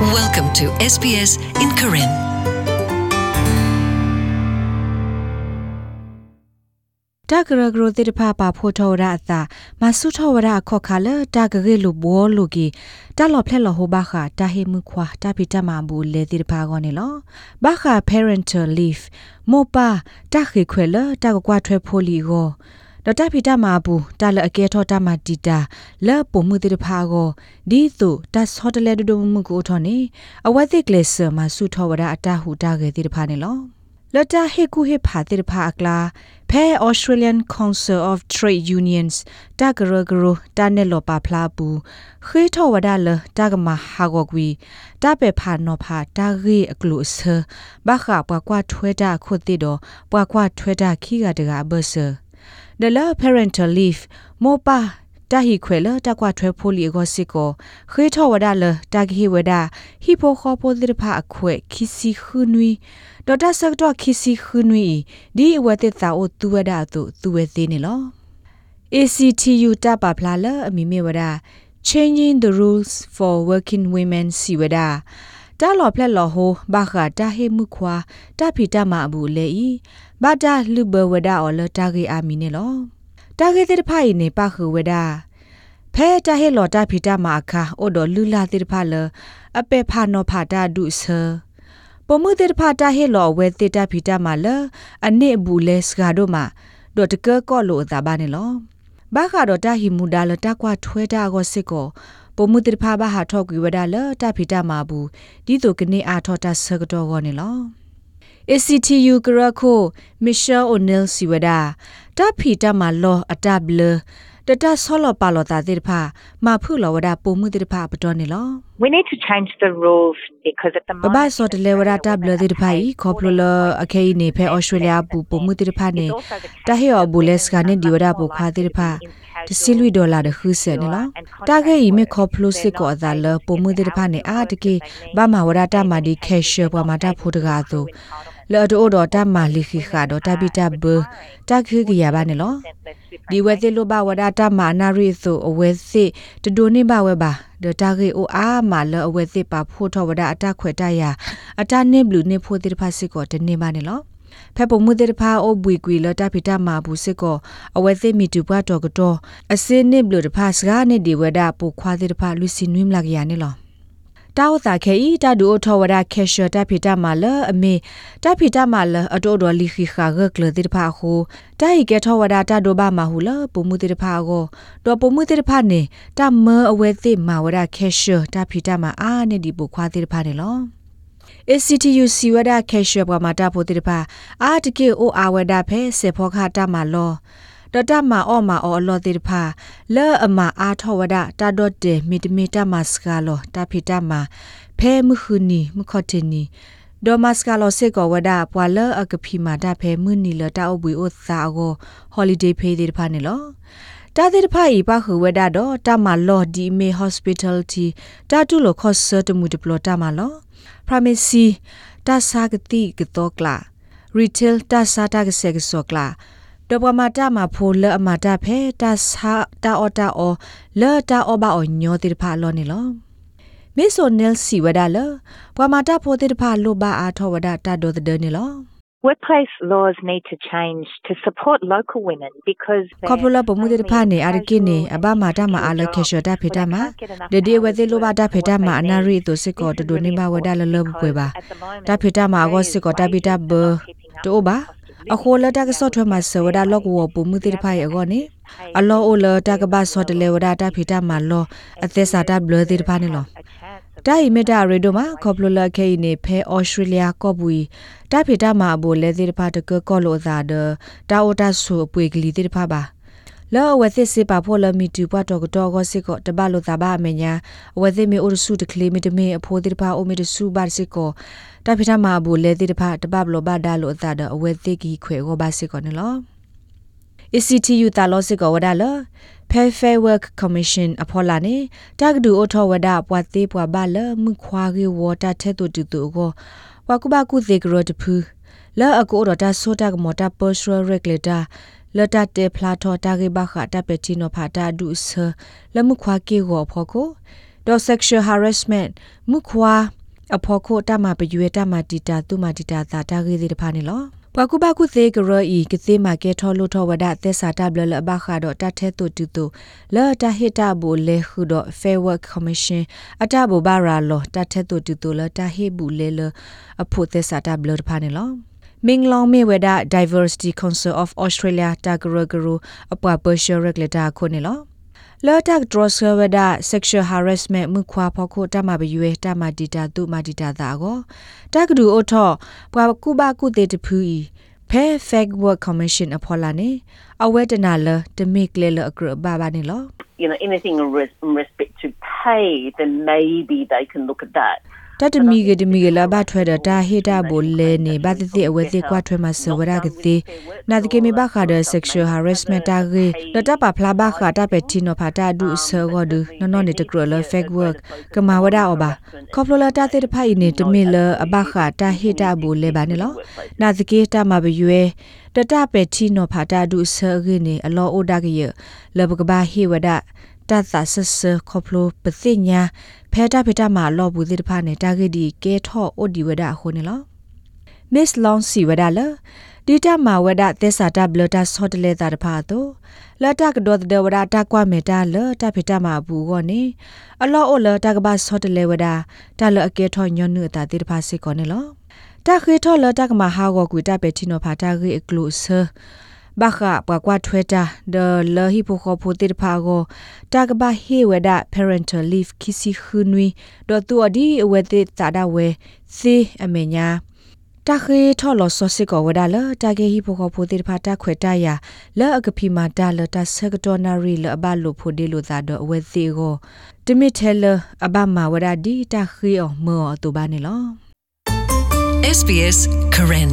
Welcome to SBS in Karen. တာဂရဂရတိတဖပါဖိုထောရအသာမဆုထောရခောခါလတာဂရေလူဘောလူကီတာလော်ဖလက်လော်ဟိုဘာခာတာဟေမခွာတာပီတမဘူးလေတိတဖကောနေလောဘာခာ parental leave မောပါတာခေခွဲလတာကွာထွဲဖိုလီကို ဒတာဖီတာမာဘူးတာလအကဲထောတာမာတီတာလဲပုံမှုတိတဖာကိုဒီသူတတ်ဟောတလဲဒဒမှုကိုထောနေအဝတ်သိကလေဆာမဆုထောဝရအတာဟူတာကေတိတဖာနေလောလတဟေကူဟေဖာတိတဖာအကလာဖဲ Australian Council of Trade Unions တဂရဂရတာနေလောပါဖလာဘူးခေထောဝဒါလတကမဟာဂောကွီတပေဖာနောဖာတာရီအကလုဆဘခပွားကွာထွဲတာခုတ်တိတော့ပွားကွာထွဲတာခီကတကဘဆာ the la parental leave mo pa ta hi khwela ta kwa thwe pholi go siko khwe tho wada la ta gi wada hi pho kho po dir pha akhwe khisi khunui do ta sak to khisi khunui di wa te ta o tu wada tu tu we te ne lo ACTU ta pa phla la ami me wada changing the rules for working women si wada တာလော်ဖလက်လော်ဟိုဘာခတာဟေမှုခွာတာဖီတာမအဘူးလေဤဘာတာလူဘဝဒါအော်လတာဂေအာမီနေလောတာဂေတဲ့ဖိုင်နေပါခဝဒါဖဲတာဟေလော်တာဖီတာမအခါအိုဒလူလာတဲ့ဖာလအပေဖာနောဖာတာဒုဆပမှုတဲ့ဖာတာဟေလော်ဝဲတဲ့တာဖီတာမလအနစ်ဘူးလဲစကာတို့မှာဒတ်ကကောလို့တာဘာနေလောဘာခါတော့တာဟီမူဒါလတာကွာထွဲတာကိုစစ်ကို ပမှုတိဖာဘာဟာထောက်ကွေဝဒါလတာဖီတာမာဘူးဒီတုကနေအာထောတာဆကတော့ကောနေလော ACTU ကရခိုမီရှယ်အိုနယ်စီဝဒါတာဖီတာမာလောအတဘလ တတဆောလပါလောတာတိဖာမဖုလောဝဒါပမှုတိဖာပတော်နေလော We need to change the rules because at the ဘဘဆောတလေဝဒါတဘလတိဖာဤခေါပလလအခေနေဖဲဩစတြေးလျပူပမှုတိဖာနေတဟေောဘူလက်စကနေဒီဝဒါပူခွာတိဖာတစီလူဒေါ်လာတခုစဲနေလားတာဂေဤမေခေါပလိုစစ်ကောအသာလပုံမှုတဲ့ဖာနေအာတကေဘာမဝရတာမာဒီခဲရှယ်ပွားမာတာဖို့တကားသို့လော်တိုဒေါ်တာမာလီခိခါဒေါ်တာဘီတာဘတာခိကရပါနေလော ဒီဝဲတိလိုဘဝဒတာမာနာရီဆိုအဝဲစစ်တဒိုနေဘဝဲပါဒေါ်တာခေအိုအာမာလအဝဲစစ်ပါဖို့ထောဝဒအတခွဲတရအတနေဘလူနေဖို့တိဖာစစ်ကောတနေပါနေလောဖက်ပုံမှုတဲ့ဖာအိုဘွေကွေလတာဖီတာမာဘူးစစ်ကောအဝဲသိမီတူပွားတော်ကတော့အစင်းနစ်ဘလို့တဖာစကားနဲ့ဒီဝဒပူခွာတဲ့တဖာလူစီနွိမလာကြရနေလော တောက်တာခဲဤတဒူထောဝဒခဲရှတာဖီတာမာလအမေတဖီတာမာလအတိုတော်လီခိခါဂကလတိတဖာခုတိုင်ကဲထောဝဒတာဒိုဘာမဟုလပုံမှုတိတဖာကိုတော့ပုံမှုတိတဖာနေတမအဝဲသိမာဝဒခဲရှတာဖီတာမာအာနဲ့ဒီပူခွာတိတဖာနေလော ACTU စီဝဒခဲရှပကမာတာပိုတိတပါအာတကေအိုအာဝဒဖဲစေဖောခတာမာလော တတမအောမအောလောတိတဖာလဲအမအာထောဝဒတာဒတ်တေမီတမီတာမစကာလောတာဖီတာမာဖဲမခုနီမခတ်နီဒေါ်မစကာလောစေကောဝဒပွာလအကဖီမာတာဖဲမွနီလတာအဘွေအိုသာကိုဟော်လီဒေးဖေးတိတဖာနေလောတာတိတဖာဤပါခဝဒတော့တာမလော်ဒီမေ hospitality တာတူလခော့ဆာတမှုဒပလတာမလော pharmacy တာစာကတိကတော့ကလာ retail တာစာတာကဆေကစောကလာ ဒဘမတာမဖိုလအမတာဖဲတာစာတာအော်တာအော်လော်တာအော်ဘာအော်ညောတိဖာလောနေလောမေဆိုနယ်စီဝဒါလဘဝမတာဖိုတိဖာလိုဘာအာထောဝဒါတာဒိုဒနေလော Workplace laws need to change to support local women because ခေါပလပမှုတဲ့ဖာနေအရကိနေအဘမာတာမအလခေရှတာဖေတာမဒေဒီဝဲသေးလိုပါတာဖေတာမအနာရီတိုစစ်ကောတဒိုနေမဝဒါလလဘပွေပါတာဖေတာမအကောစစ်ကောတာပီတာဘတိုဘာ အခိုလတာကဆော့ထွဲမှာဆဝဒါလော့ကဝပမှုတဲ့ဖာရဲ့ကောနေအလောအိုလတာကဘာဆော့တလေဝဒါတာဖေတာမလောအသက်စာတာဘလတဲ့ဖာနေလောတိုင်မီတာရေဒိုမှာကောပလိုလာခေနေဖဲဩစတြေးလျကော့ဘူတိုင်ဖီတာမှာအဘိုလဲသေးတဖာတကကောလိုသာဒတာအိုတာဆူပွေကလေးသေးတဖာပါ လောဝသစ်စေပါဖို့လမီတူပတ်တော့တော့ကိုစစ်ကိုတပတ်လို့သာပါအမညာဝသစ်မီအိုစုတကလေးမီတမီအဖိုးတိတဖာအိုမီတစုပါစစ်ကိုတဖိထမှာဘူးလဲတိတဖာတပတ်လို့ပါဒါလို့အသာတော့အဝဲသိကြီးခွေကိုပါစစ်ကိုနော် ECTU တာလို့စစ်ကိုဝဒါလော Fair Fair Work Commission အဖော်လာနေတကဒူအထောဝဒပွားသေးပွားပါလမှုခွာကေဝတာထဲတူတူတူကိုဝကုဘကုသေးကရတဖူလာအကိုတော့တာဆိုတာကမတာ personal regulator လတ တေဖလာထောတာကေဘခတာပတီနိုဖာတာဒုဆလမှုခွာကေကိုဖော်ကိုဒဒေါ် sexual harassment မှုခွာအဖို့ခိုတမပရွေတမတီတာသူမတီတာသာတာဂေဒီတဖာနေလောပကုပကုသေးကရဤကသေးမာကဲထောလို့ထောဝဒသက်စာတဘလလဘခါတော့တထဲတူတူတူလာတဟိတဘူလေခုတော့ fair work commission အတဘူဘာရာလောတထဲတူတူတူလာတဟိဘူးလေလအဖို့သက်စာတဘလတဖာနေလော မင်းလောင်မေဝဒ Diversity Council of Australia တာဂရဂရအပွားပရှရက်လက်တာခုနေလောလော်တက်ဒရဆဝဒ sexual harassment မှုခွာဖို့ကိုတမဘရွေတမဒီတာသူမဒီတာသာကိုတကဒူအိုထောပွာကုဘကုတေတဖူီ Fair Fact Work Commission အဖော်လာနေအဝဲတနာလတမိကလေလအကရဘာဘာနေလော you know, anything in, res- in respect to pay, then maybe they can look at that. တတမီကတမီကလာဘထွဲတာတာဟေတာဘိုလဲနေဘာတိတိအဝဲတိကွာထွဲမှာဆဝရကတိနာတကေမီဘခါဒ sexual harassment တာဂေလတပဖလာဘခါတာပက်တီနိုဖာတာဒုဆောဂဒနနောနေတကရလ fake work ကမာဝဒအဘခေါပလလာတာတေတဖိုင်နေတမီလအဘခါတာဟေတာဘိုလဲပါနေလောနာတကေတာမဘယွေတတပက်တီနိုဖာတာဒုဆောဂေနေအလောအိုဒါကရလဘကဘာဟေဝဒ တတ်သာဆဆခေါပလိုပသိညာဖဲတာဖေတာမှာလော့ဘူးတိတဖာနေတာဂက်ဒီကဲထော့အိုဒီဝဒခုန်လော Miss Long si wada la data ma wada tesa ta blota sot le ta da pha to la ta ka do de wada ta kwa me ta la ta phita ma bu go ne a lo o la ta ka ba sot le wada ta la a ke tho nyon nu ta ti da pha sit ko ne lo ta khwe tho la ta ka ma ha go ku ta pe ti no pha ta ge e close ဘာခပကွာထွေတာဒလဟီပိုခိုပိုတိဖာကိုတာကဘာဟေဝဒ parental leave ခီစီခွနွီဒတူအဒီအဝဲတိတာဒဝဲစီအမေညာတခေထော်လောဆောစစ်ကောဝဒါလတာဂေဟီပိုခိုပိုတိဖာတာခွေတာယာလောအကဖီမာတာလတာဆကတော်နာရီလအဘလိုဖိုဒီလိုသာတော့အဝဲစီကိုတမီထဲလအဘမာဝဒါဒီတာခေအောမောအတူပါနေလော SBS Karen